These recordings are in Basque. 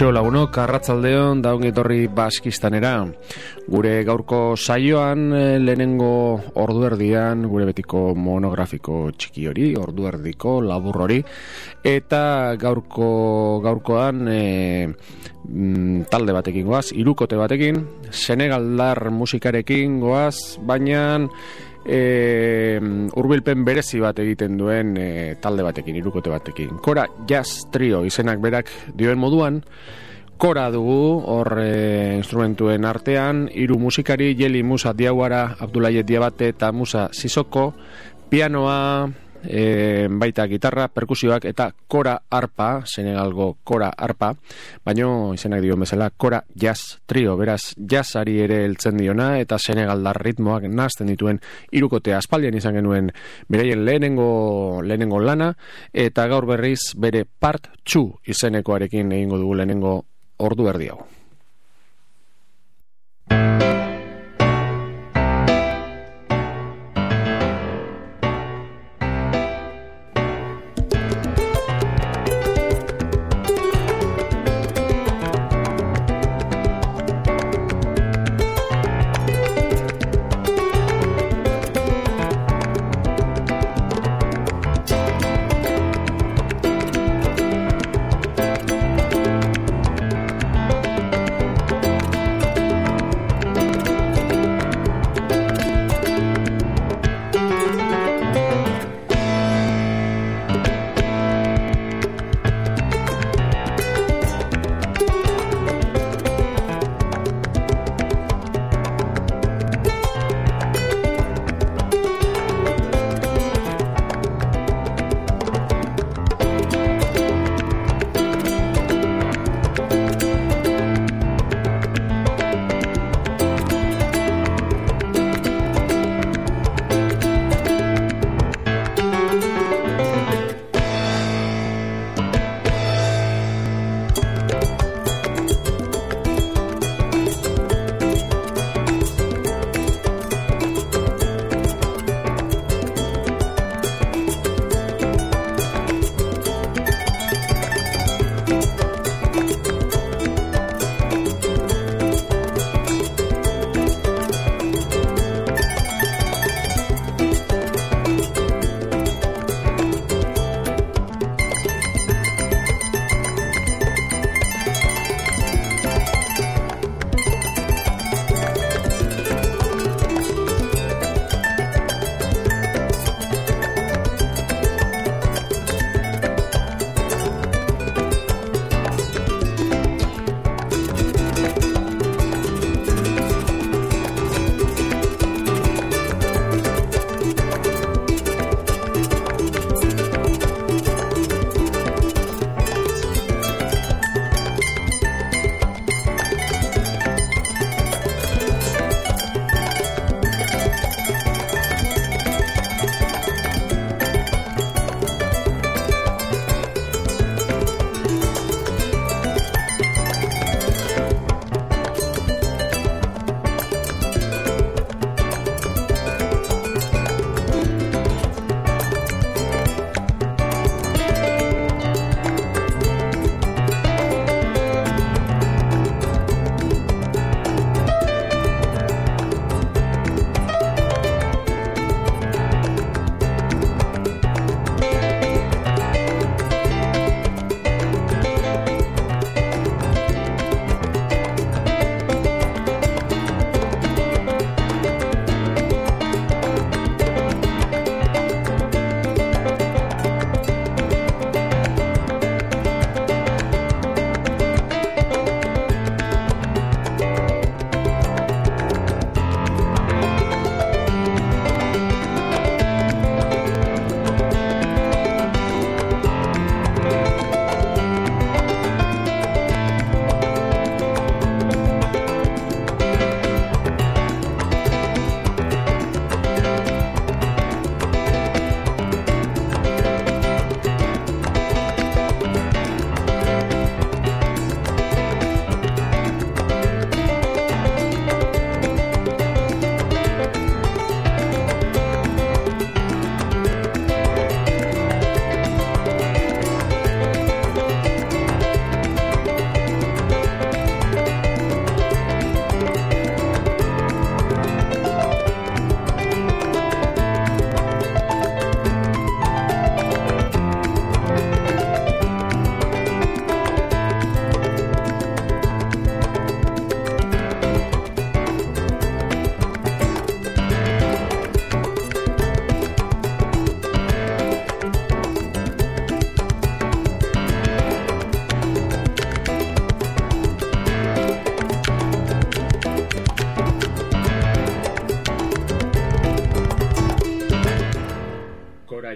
Kaixo lagunok, arratzaldeon daungetorri baskistanera. Gure gaurko saioan eh, lehenengo orduerdian, gure betiko monografiko txiki hori, orduerdiko labur hori, eta gaurko gaurkoan e, talde batekin goaz, irukote batekin, Senegaldar musikarekin goaz, baina e, urbilpen berezi bat egiten duen e, talde batekin, irukote batekin. Kora Jazz Trio izenak berak dioen moduan, Kora dugu hor e, instrumentuen artean, hiru musikari, Jeli Musa Diaguara, Abdulaye Diabate eta Musa Sisoko, pianoa, e, baita gitarra, perkusioak eta kora arpa, Senegalgo kora arpa, baino izenak dio bezala kora jazz trio, beraz jazzari ere heltzen diona eta Senegaldar ritmoak nazten dituen irukotea aspaldian izan genuen bereien lehenengo, lehenengo lana eta gaur berriz bere part txu izenekoarekin egingo dugu lehenengo ordu erdi hau.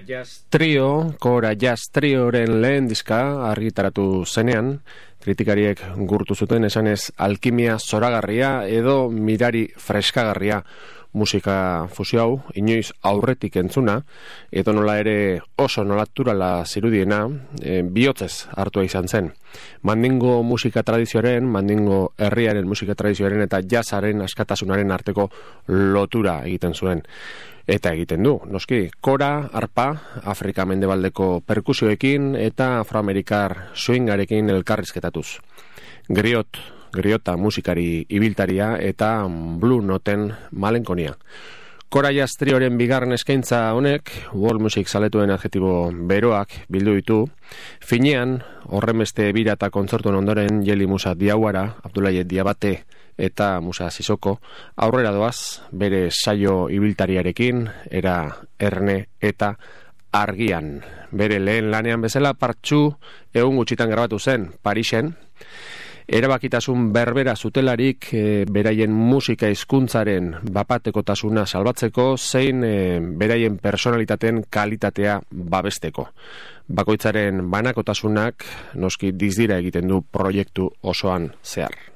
Jazz Trio, Kora Jazz Trioren lehen diska argitaratu zenean, kritikariek gurtu zuten esanez alkimia zoragarria edo mirari freskagarria. Musika fusio hau, inoiz aurretik entzuna, edo nola ere oso nolaturala zirudiena, e, bihotzez hartua izan zen. Mandingo musika tradizioaren, mandingo herriaren musika tradizioaren eta jazaren askatasunaren arteko lotura egiten zuen eta egiten du. Noski, kora, arpa, Afrika mendebaldeko perkusioekin eta afroamerikar swingarekin elkarrizketatuz. Griot, griota musikari ibiltaria eta blue noten malenkonia. Kora jaztrioren bigarren eskaintza honek, world music saletuen adjetibo beroak bildu ditu, finean, horremeste bira eta kontzortuen ondoren jeli musa diauara, Abdulaye Diabate, eta Musa Sisoko aurrera doaz bere saio ibiltariarekin era erne eta argian. Bere lehen lanean bezala partxu egun gutxitan grabatu zen Parisen. Erabakitasun berbera zutelarik e, beraien musika hizkuntzaren bapatekotasuna salbatzeko zein e, beraien personalitateen kalitatea babesteko. Bakoitzaren banakotasunak noski dizdira egiten du proiektu osoan zehar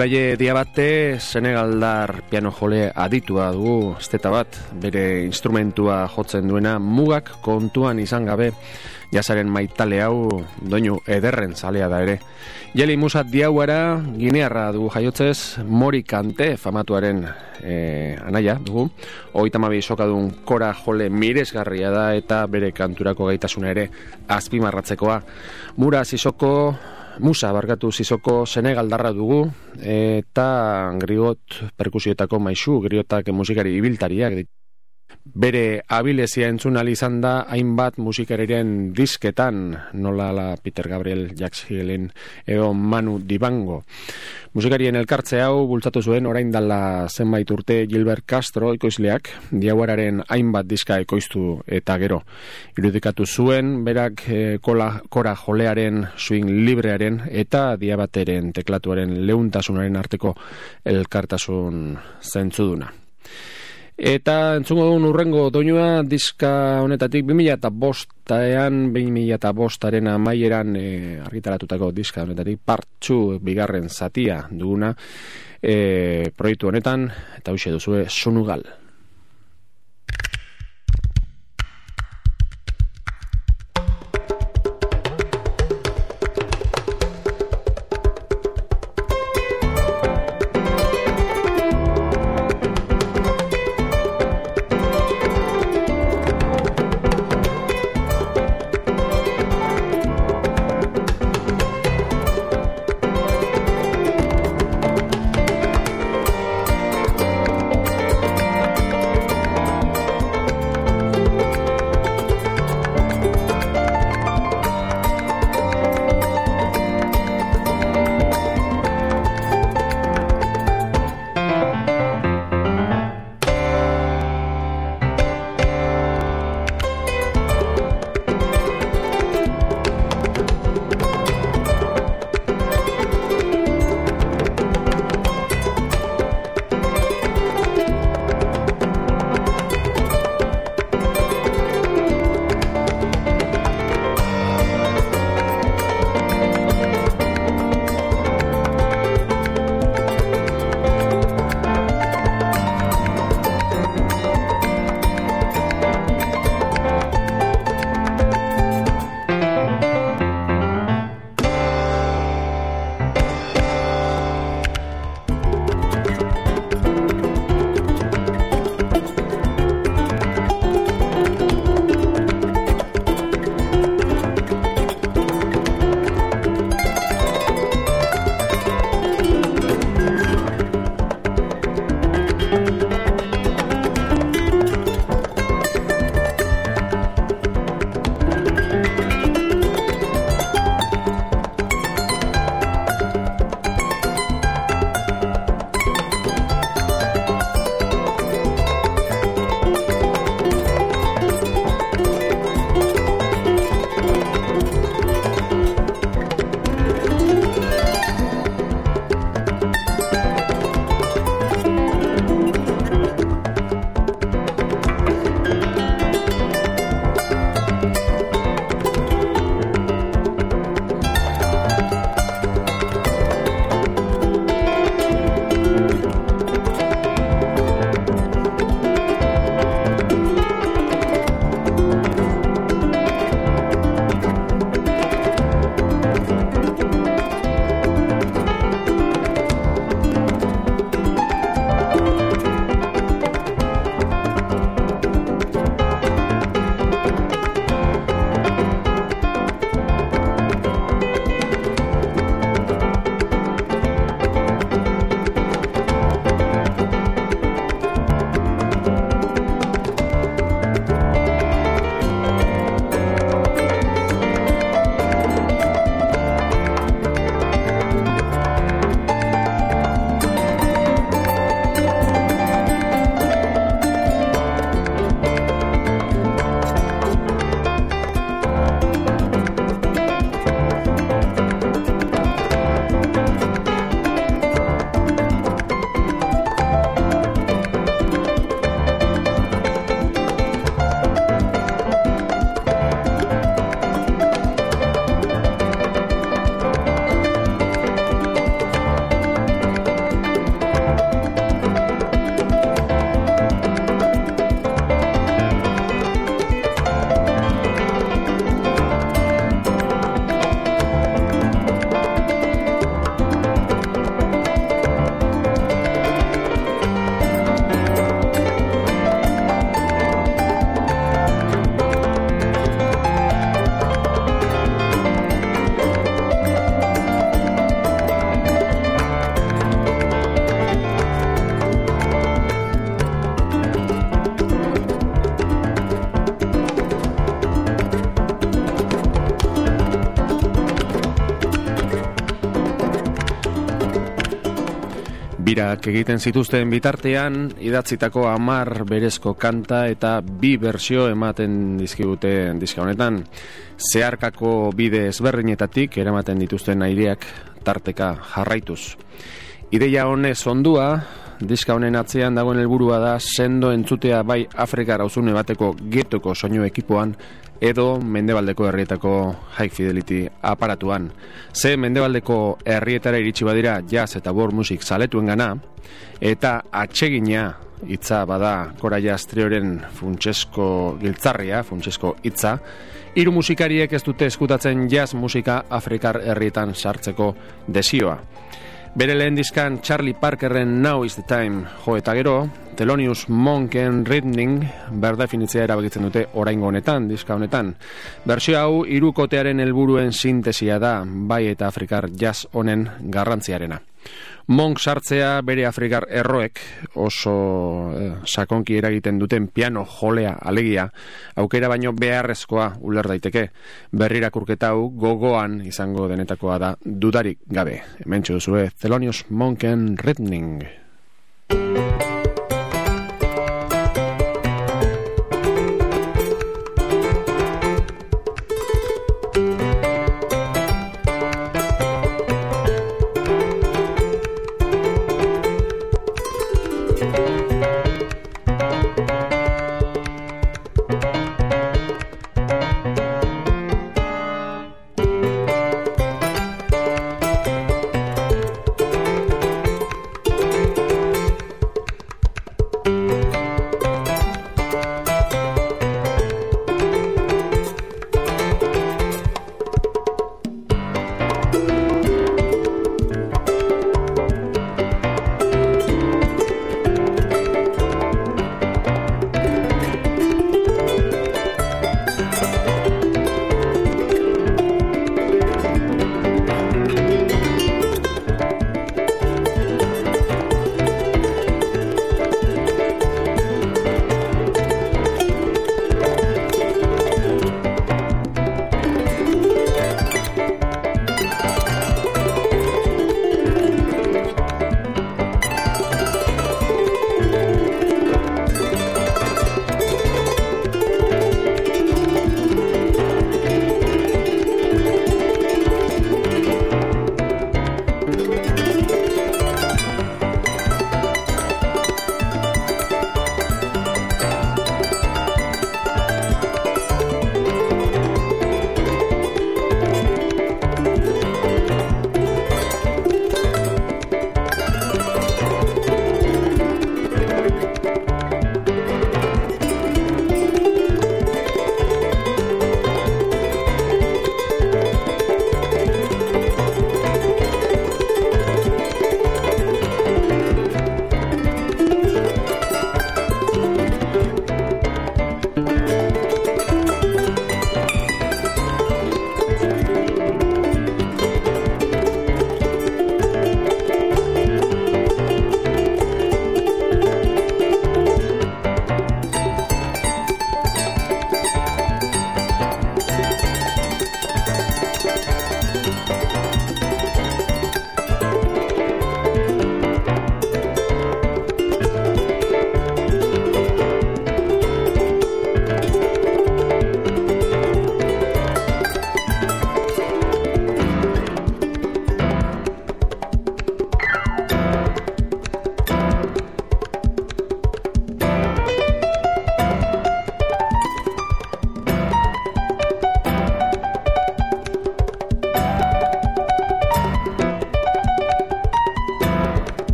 Abdulaye Diabate Senegaldar piano jole aditua dugu esteta bat, bere instrumentua jotzen duena mugak kontuan izan gabe jasaren maitale hau doinu ederren zalea da ere. Jeli Musa diauara ginearra dugu jaiotzez Mori Kante famatuaren e, anaia dugu. Oitamabi sokadun kora jole miresgarria da eta bere kanturako gaitasuna ere azpimarratzekoa. Mura zizoko Musa barkatu zizoko Senegaldarra dugu eta grigot perkusioetako maisu, griotak musikari ibiltariak bere abilezia entzun izan da hainbat musikariren disketan nola la Peter Gabriel Jax Hillin edo Manu Dibango. Musikarien elkartze hau bultzatu zuen orain dala zenbait urte Gilbert Castro ekoizleak diaguararen hainbat diska ekoiztu eta gero. Irudikatu zuen berak e, kola, kora jolearen swing librearen eta diabateren teklatuaren leuntasunaren arteko elkartasun zentzuduna Eta entzungo dugun urrengo doinua diska honetatik 2000 eta bostaean, 2000 eta bostaren amaieran e, argitaratutako diska honetatik partxu bigarren zatia duguna e, proiektu honetan, eta hoxe duzue Sunugal. Birak egiten zituzten bitartean, idatzitako amar berezko kanta eta bi bersio ematen dizkigute dizka honetan. Zeharkako bide ezberdinetatik eramaten dituzten aireak tarteka jarraituz. Ideia honez ondua, diska honen atzean dagoen helburua da sendo entzutea bai Afrikar auzune bateko getoko soinu ekipoan edo mendebaldeko herrietako high fidelity aparatuan. Ze mendebaldeko herrietara iritsi badira jazz eta world music zaletuen gana, eta atsegina hitza bada kora jazz trioren funtsesko giltzarria, funtsesko hitza, hiru musikariek ez dute eskutatzen jazz musika Afrikar herrietan sartzeko desioa. Bere lehen dizkan Charlie Parkerren Now is the Time jo eta gero, Thelonious Monken Ridning berdefinitzea erabakitzen dute oraingo honetan, diska honetan. Bersio hau irukotearen helburuen sintesia da, bai eta Afrikar jazz honen garrantziarena. Monk sartzea bere Afrikar erroek oso eh, sakonki eragiten duten piano jolea alegia, aukera baino beharrezkoa uler daiteke. Berrirakurketa hau gogoan izango denetakoa da dudarik gabe. Hemen txuduzue, Thelonious Monken Redning.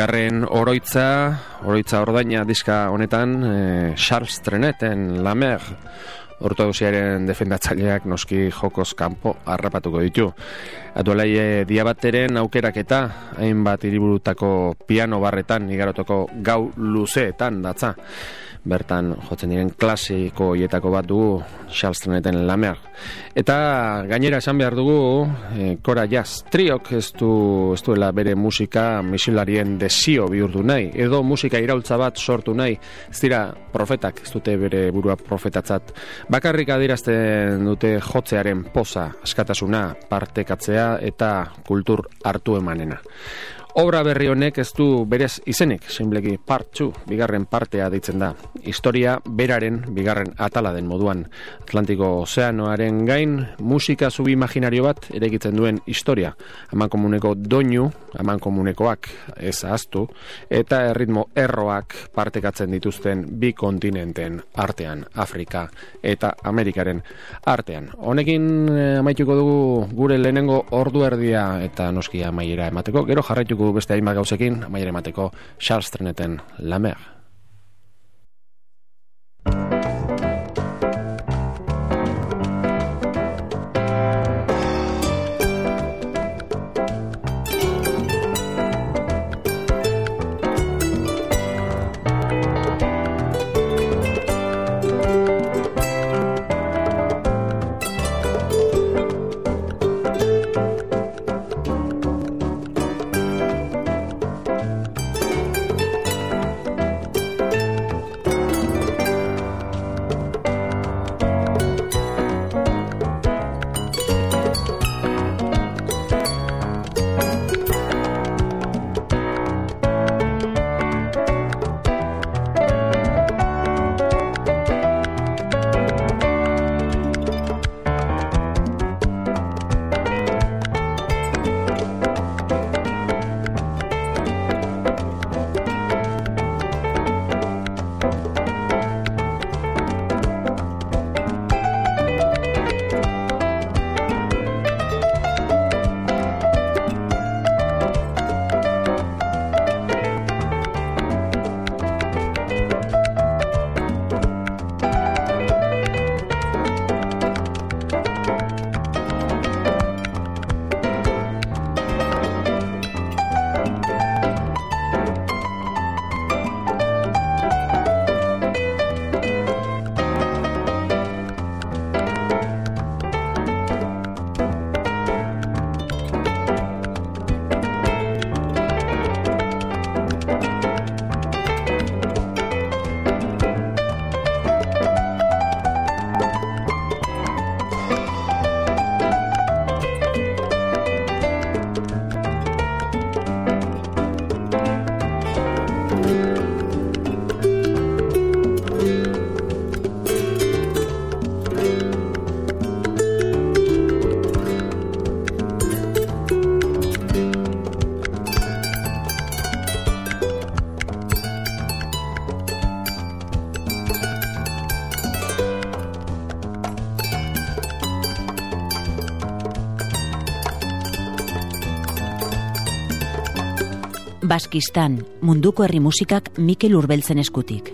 Bigarren oroitza, oroitza ordaina diska honetan, e, Charles Treneten, La Mer, ortodoxiaren defendatzaileak noski jokoz kanpo harrapatuko ditu. Atualai diabateren aukeraketa, hainbat hiriburutako piano barretan, igarotoko gau luzeetan datza bertan jotzen diren klasiko hietako bat dugu Charlestoneten lamer. Eta gainera esan behar dugu e, Kora Jazz Triok ez, du, ez duela bere musika misilarien desio bihurtu nahi edo musika iraultza bat sortu nahi. Ez dira profetak, ez dute bere burua profetatzat. Bakarrik adirazten dute jotzearen poza askatasuna, partekatzea eta kultur hartu emanena Obra berri honek ez du berez izenik, sinbleki part 2, bigarren partea ditzen da. Historia beraren bigarren atala den moduan. Atlantiko ozeanoaren gain, musika zubi imaginario bat erekitzen duen historia. Haman komuneko doinu, haman komunekoak ez ahaztu, eta erritmo erroak partekatzen dituzten bi kontinenten artean, Afrika eta Amerikaren artean. Honekin eh, amaituko dugu gure lehenengo ordu erdia eta noski amaiera emateko, gero jarraituko beste hainbat gauzekin, amaier emateko Charles Treneten Lamer. Baskistan, munduko herri musikak Mikel Urbeltzen eskutik.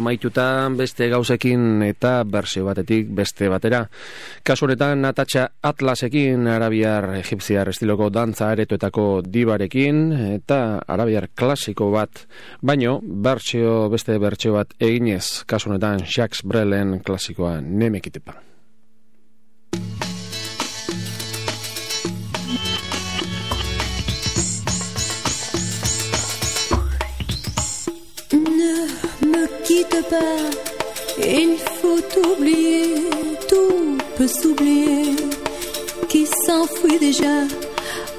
Maituta beste gauzekin eta bersio batetik beste batera. Kasu honetan Natatxa Atlasekin arabiar egipziar estiloko dantza aretoetako dibarekin eta arabiar klasiko bat, baino bersio beste bertsio bat eginez kasu honetan Jacques Brelen klasikoa nemekitepa. Quitte pas, il faut oublier, tout peut s'oublier, qui s'enfuit déjà,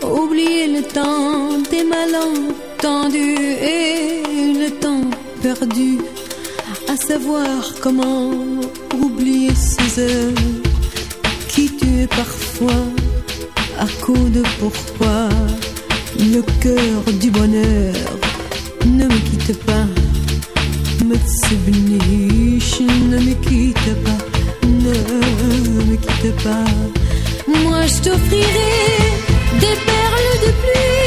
oublier le temps des malentendus et le temps perdu, à savoir comment oublier ces heures qui tuent parfois à coup de pourquoi. Le cœur du bonheur ne me quitte pas ما تسيبنيش ne me quitte pas ne me quitte pas moi je t'offrirai des perles de pluie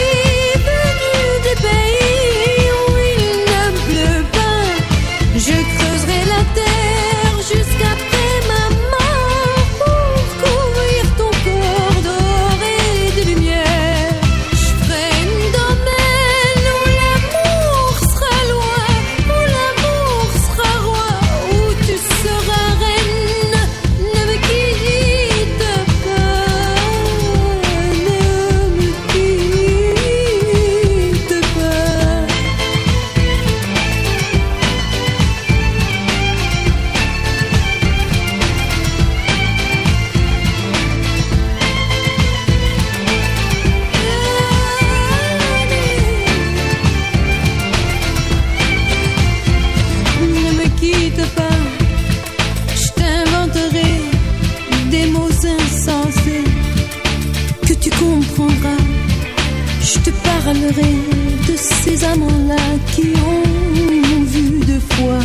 De ces amants-là qui ont vu deux fois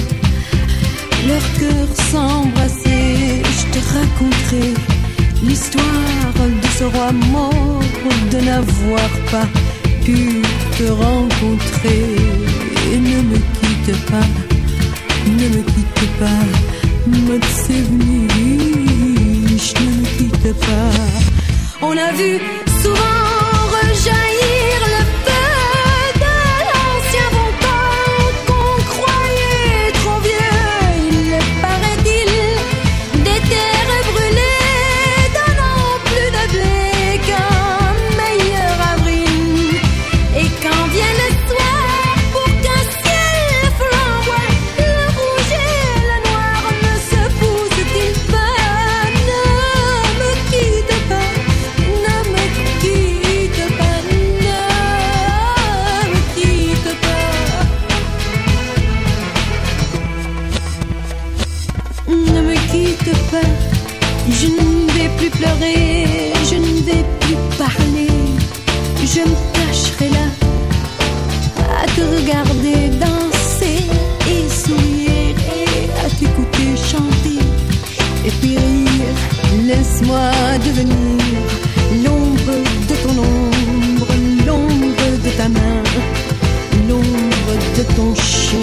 leur cœur s'embrasser. Je te raconterai l'histoire de ce roi mort de n'avoir pas pu te rencontrer. Et ne me quitte pas, ne me quitte pas, me je ne me quitte pas. On a vu souvent rejaillit.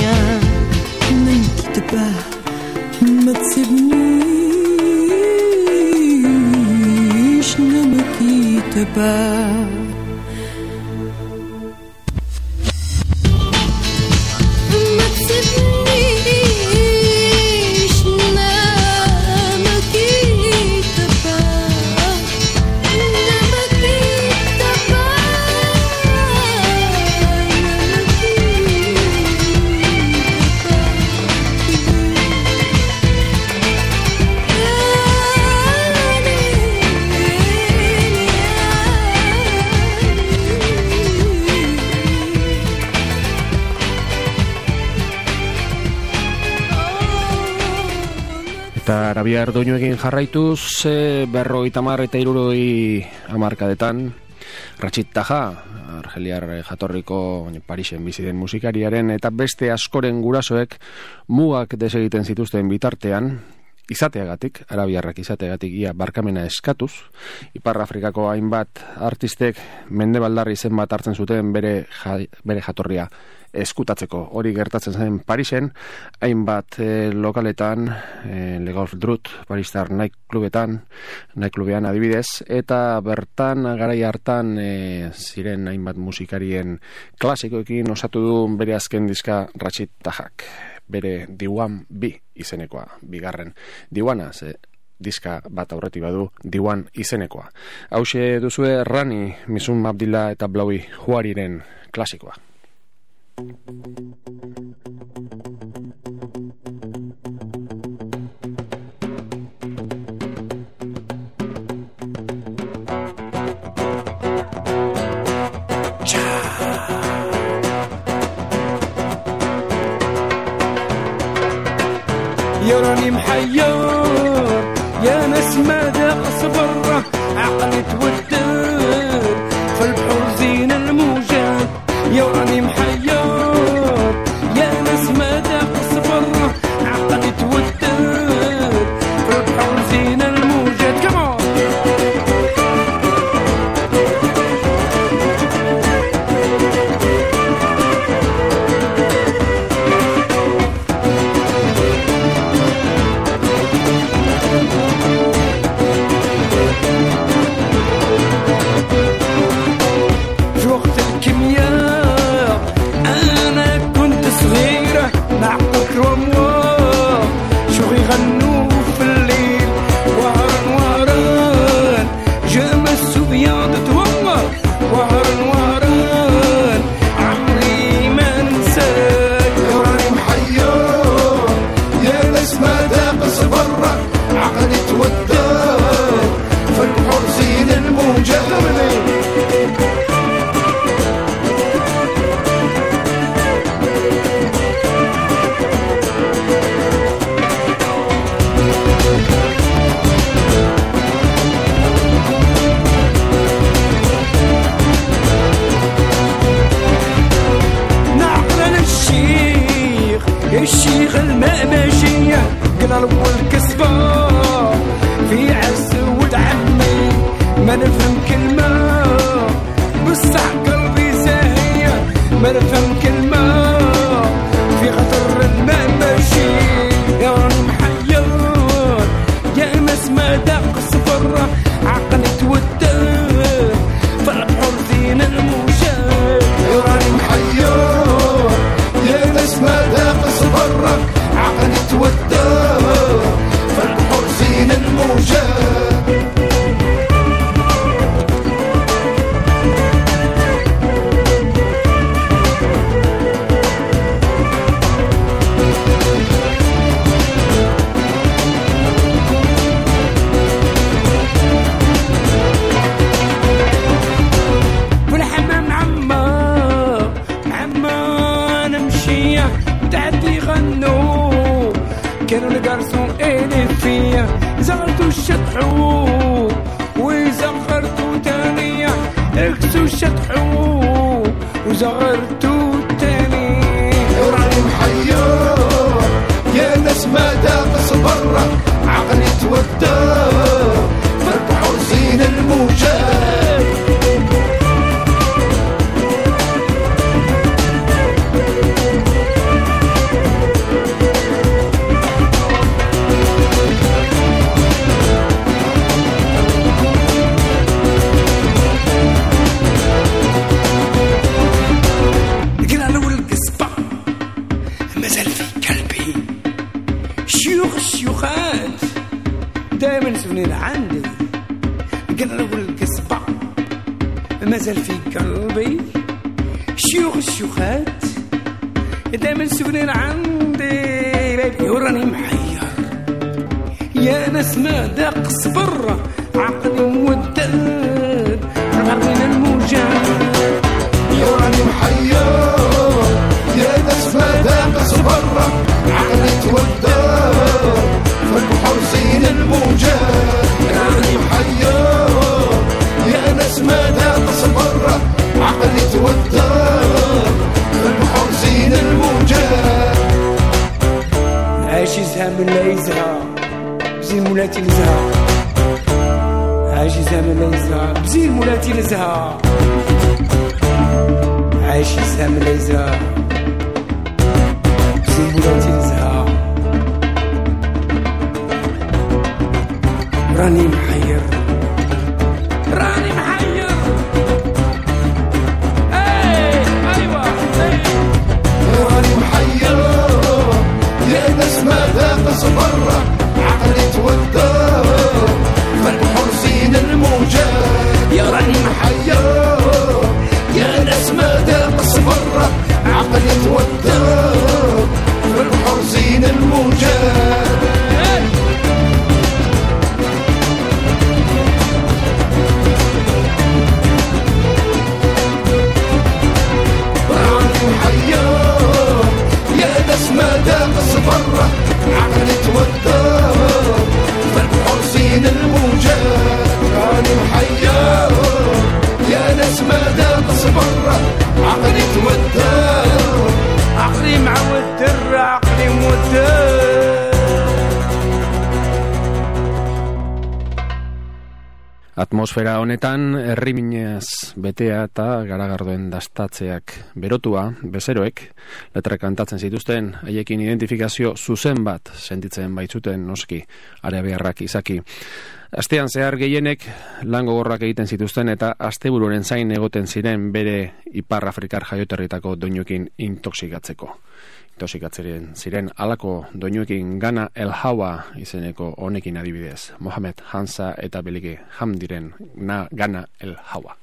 bien. Ne me quitte pas, m'as-tu venu? Je ne me quitte pas. Doinu egin jarraituz, e, berro itamar eta iruroi amarkadetan, Ratxit Taja, Argeliar jatorriko Parisen bizi den musikariaren, eta beste askoren gurasoek mugak desegiten zituzten bitartean, izateagatik, arabiarrak izateagatik ia barkamena eskatuz, Ipar Afrikako hainbat artistek mende baldarri zen bat hartzen zuten bere, bere jatorria eskutatzeko. Hori gertatzen zen Parisen, hainbat e, lokaletan, e, Le Golf Drut, Paristar klubetan, klubean adibidez, eta bertan garai hartan e, ziren hainbat musikarien klasikoekin osatu du bere azken diska Ratchet Tajak bere diwan bi izenekoa, bigarren diwana, ze diska bat aurretik badu diwan izenekoa. Hauxe duzue Rani, Misun Abdila eta Blaui Juariren klasikoa. يراني محير يا ناس ماذا أصبر؟ الموجات راني محير يا ناس ما داقص برا عقلي تودر في البحر زين الموجات عايش يزهى من لا يزهى بزين مولاتي نزهى عايش يزهى من لا يزهى بزين مولاتي نزهى نعيش يسهم ليزا. زنبولاتي راني محير. راني محير. إيه أيوه إيه. راني محير. يا ناس ماذا تصبر عقلي تودر فالبحر زين الموجات يا راني محير. يا ناس ماذا تصبر عقلي تودر فالبحر زين عقلي تودر فالبحر زين الموجات راني يا ناس عقلي در عقلي مودر Atmosfera honetan herriminez betea eta garagardoen dastatzeak berotua, bezeroek, letra kantatzen zituzten, haiekin identifikazio zuzen bat sentitzen baitzuten noski, area beharrak izaki. Astean zehar gehienek lango gorrak egiten zituzten eta astebururen zain egoten ziren bere ipar afrikar jaioterritako doinuekin intoxikatzeko. Intoxikatzeren ziren alako doinuekin Gana El Hawa izeneko honekin adibidez. Mohamed Hansa eta Belige Hamdiren na Gana El Hawa.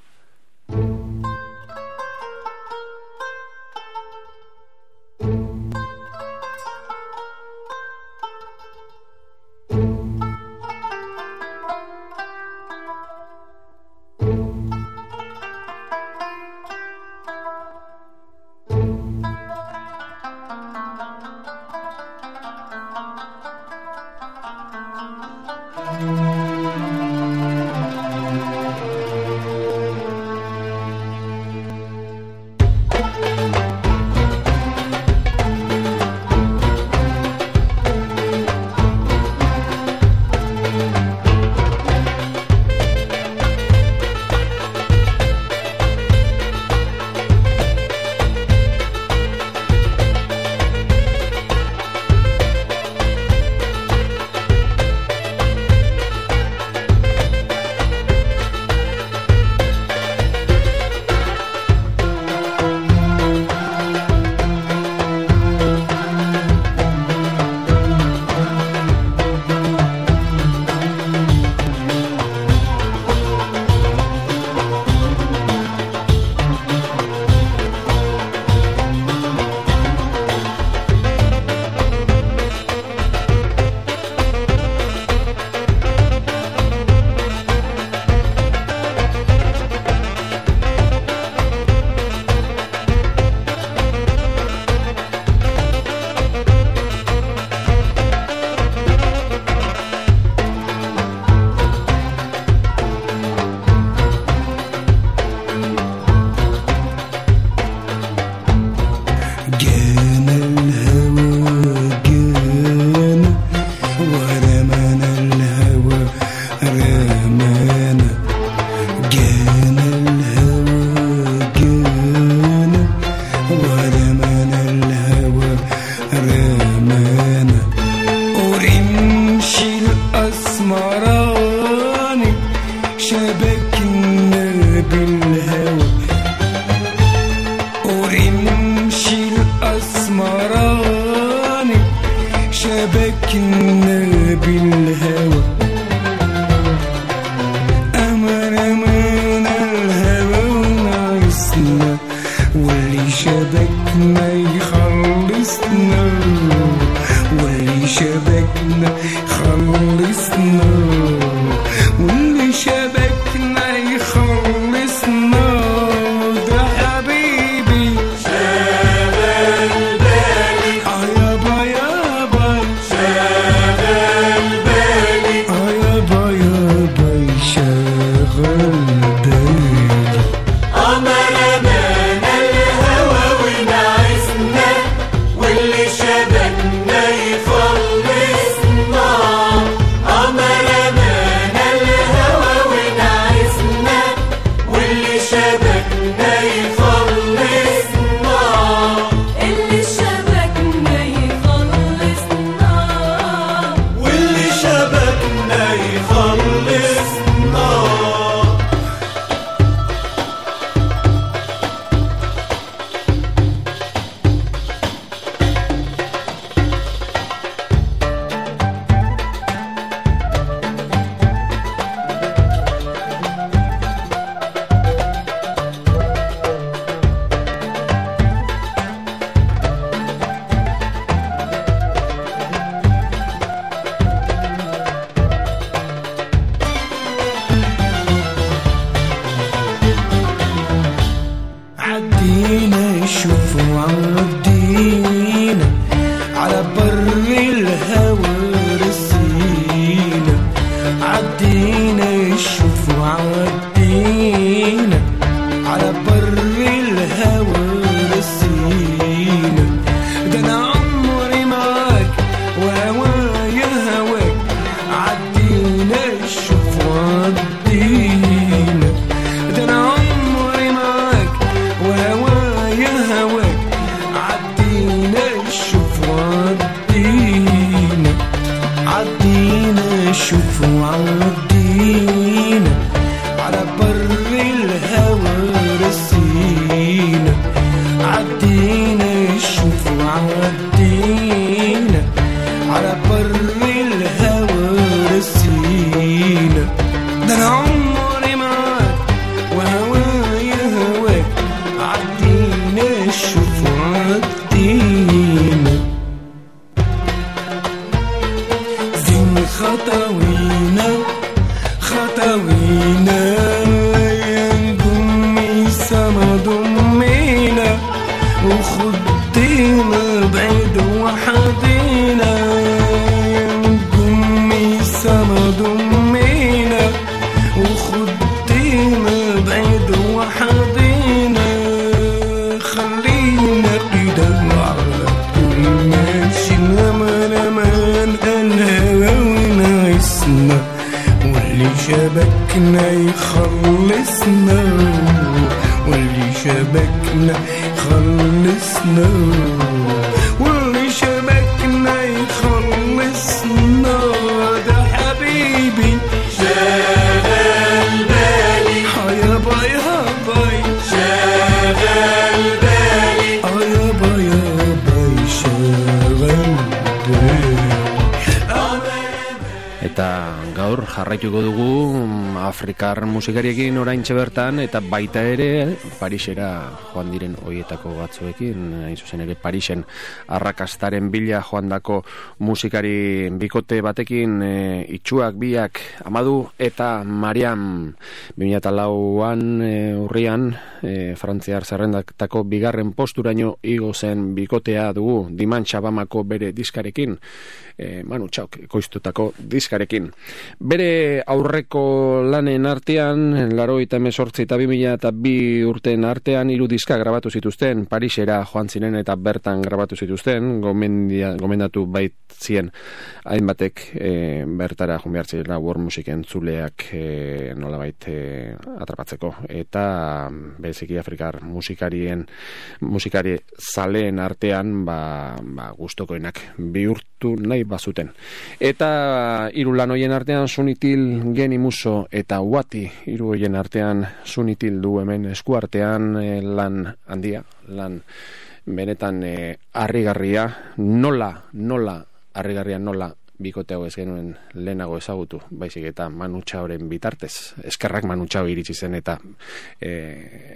سما ضمينا وخدينا بعيد وحدينا خلينا كده على طول ماشي نما نمان الهوى ونعيسنا واللي شبكنا يخلصنا واللي شبكنا يخلصنا. Jarraituko dugu mm, Afrikar musikariekin oraintxe bertan eta baita ere Parisera joan diren hoietako batzuekin, hain zuzen ere Parisen arrakastaren bila joandako musikari bikote batekin e, itxuak biak Amadu eta Mariam. 2004an e, urrian e, Frantziar zerrendatako bigarren posturaino igo zen bikotea dugu Diman Txabamako bere diskarekin e, Manu Txauk ekoiztutako diskarekin. Bere aurreko lanen artean, laro eta mesortzi eta bi eta bi urten artean hiru diska grabatu zituzten, Parisera joan ziren eta bertan grabatu zituzten, gomendia, gomendatu bait zien hainbatek e, bertara zirela war musiken zuleak e, nolabait e, atrapatzeko. Eta bereziki Afrikar musikarien musikari zaleen artean ba, ba, gustokoenak bihurtu nahi bazuten. Eta hiru lan hoien artean sunitil geni muso eta wati hiru hoien artean sunitil du hemen eskuartean e, lan handia, lan benetan e, harrigarria. Nola, nola harrigarria nola bikote hau ez genuen lehenago ezagutu, baizik eta manutxa horren bitartez, eskerrak manutxa iritsi zen eta e,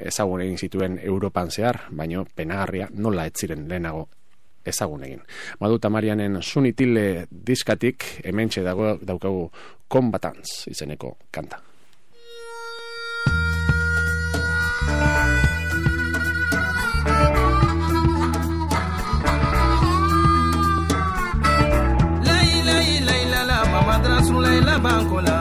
ezagun egin zituen Europan zehar, baino penagarria nola ez ziren lehenago ezagun egin. Maduta Marianen sunitile diskatik hementxe dago daukagu Combatants izeneko kanta. Lay, lay, lay, la, la, mamá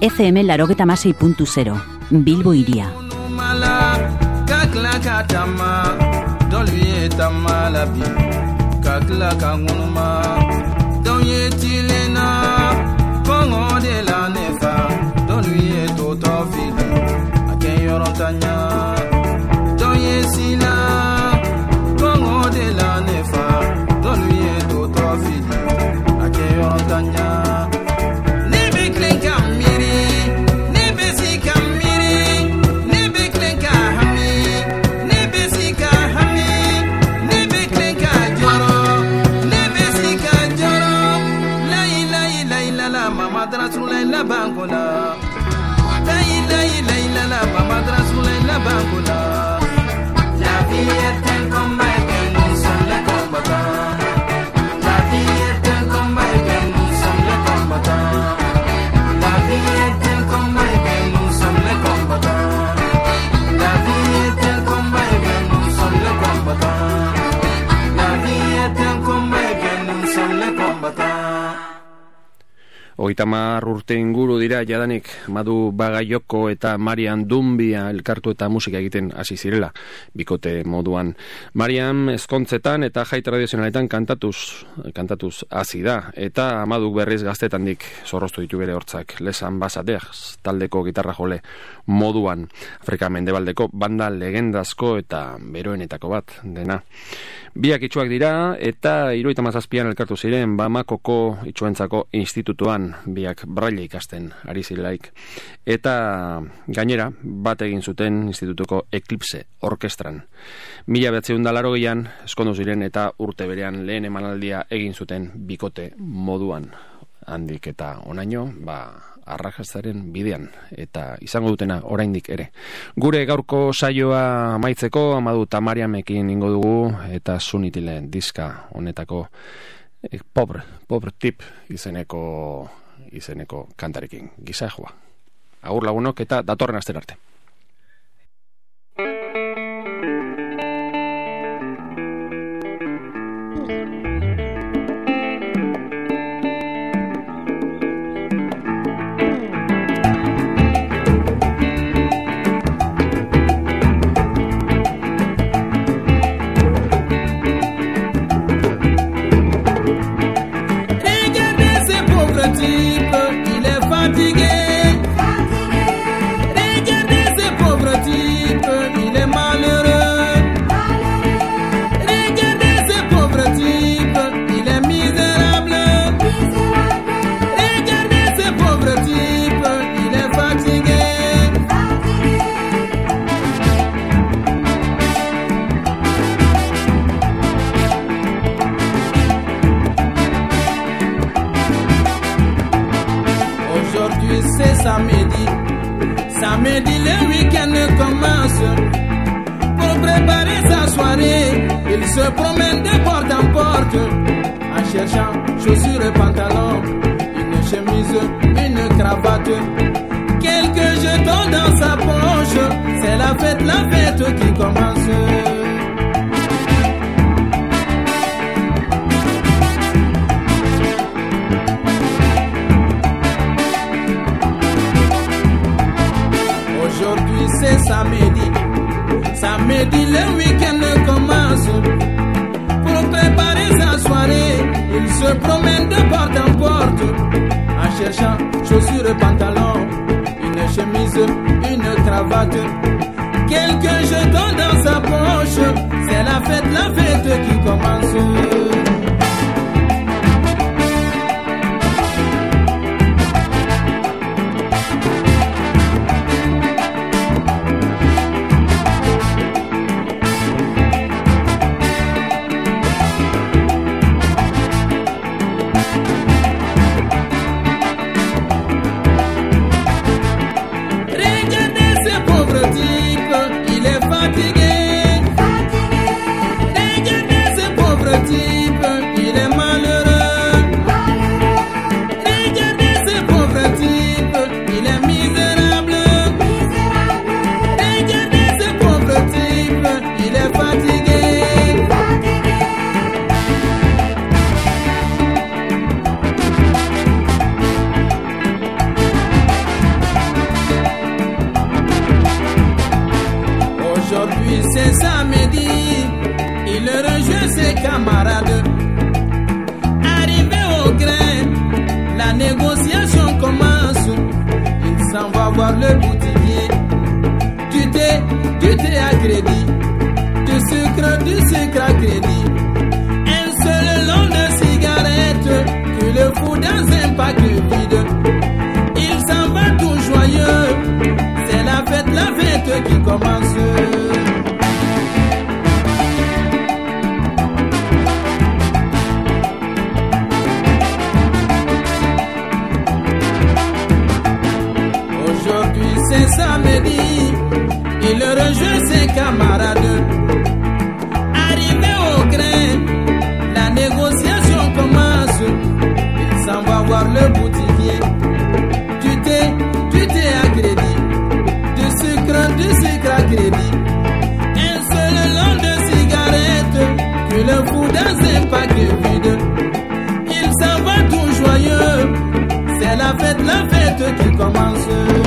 FM larogeta masei puntu zero. Bilbo iria. mala Oitamar urte inguru dira jadanik Madu Bagaioko eta Marian Dumbia elkartu eta musika egiten hasi zirela bikote moduan. Marian ezkontzetan eta jai tradizionaletan kantatuz, kantatuz hasi da eta Madu berriz gaztetandik zorroztu ditu bere hortzak. Lesan Basadez taldeko gitarra jole moduan Afrika Mendebaldeko banda legendazko eta beroenetako bat dena. Biak itxuak dira eta iruita mazazpian elkartu ziren Bamakoko itxuentzako institutuan biak braille ikasten ari zirelaik. Eta gainera bat egin zuten institutuko Eclipse orkestran. Mila betzeun dalaro gehian eskondu ziren eta urte berean lehen emanaldia egin zuten bikote moduan. Handik eta onaino, ba, arrakastaren bidean eta izango dutena oraindik ere. Gure gaurko saioa amaitzeko amadu tamariamekin ingo dugu eta sunitile diska honetako eh, pobre, pobre tip izeneko izeneko kantarekin gizajoa. Agur lagunok eta datorren aster arte. Il se promène de porte en porte. En cherchant chaussures et pantalons, une chemise, une cravate. Quelques jetons dans sa poche. C'est la fête, la fête qui commence. Aujourd'hui c'est samedi. Ça me dit le week-end il rejoint ses camarades. Arrivé au grain, la négociation commence. Il s'en va voir le boutiquier. Tu t'es, tu t'es à crédit. Du sucre, du sucre à crédit. Un seul long de cigarette, tu le fous dans un paquet vide. Il s'en va tout joyeux. C'est la fête, la fête qui commence.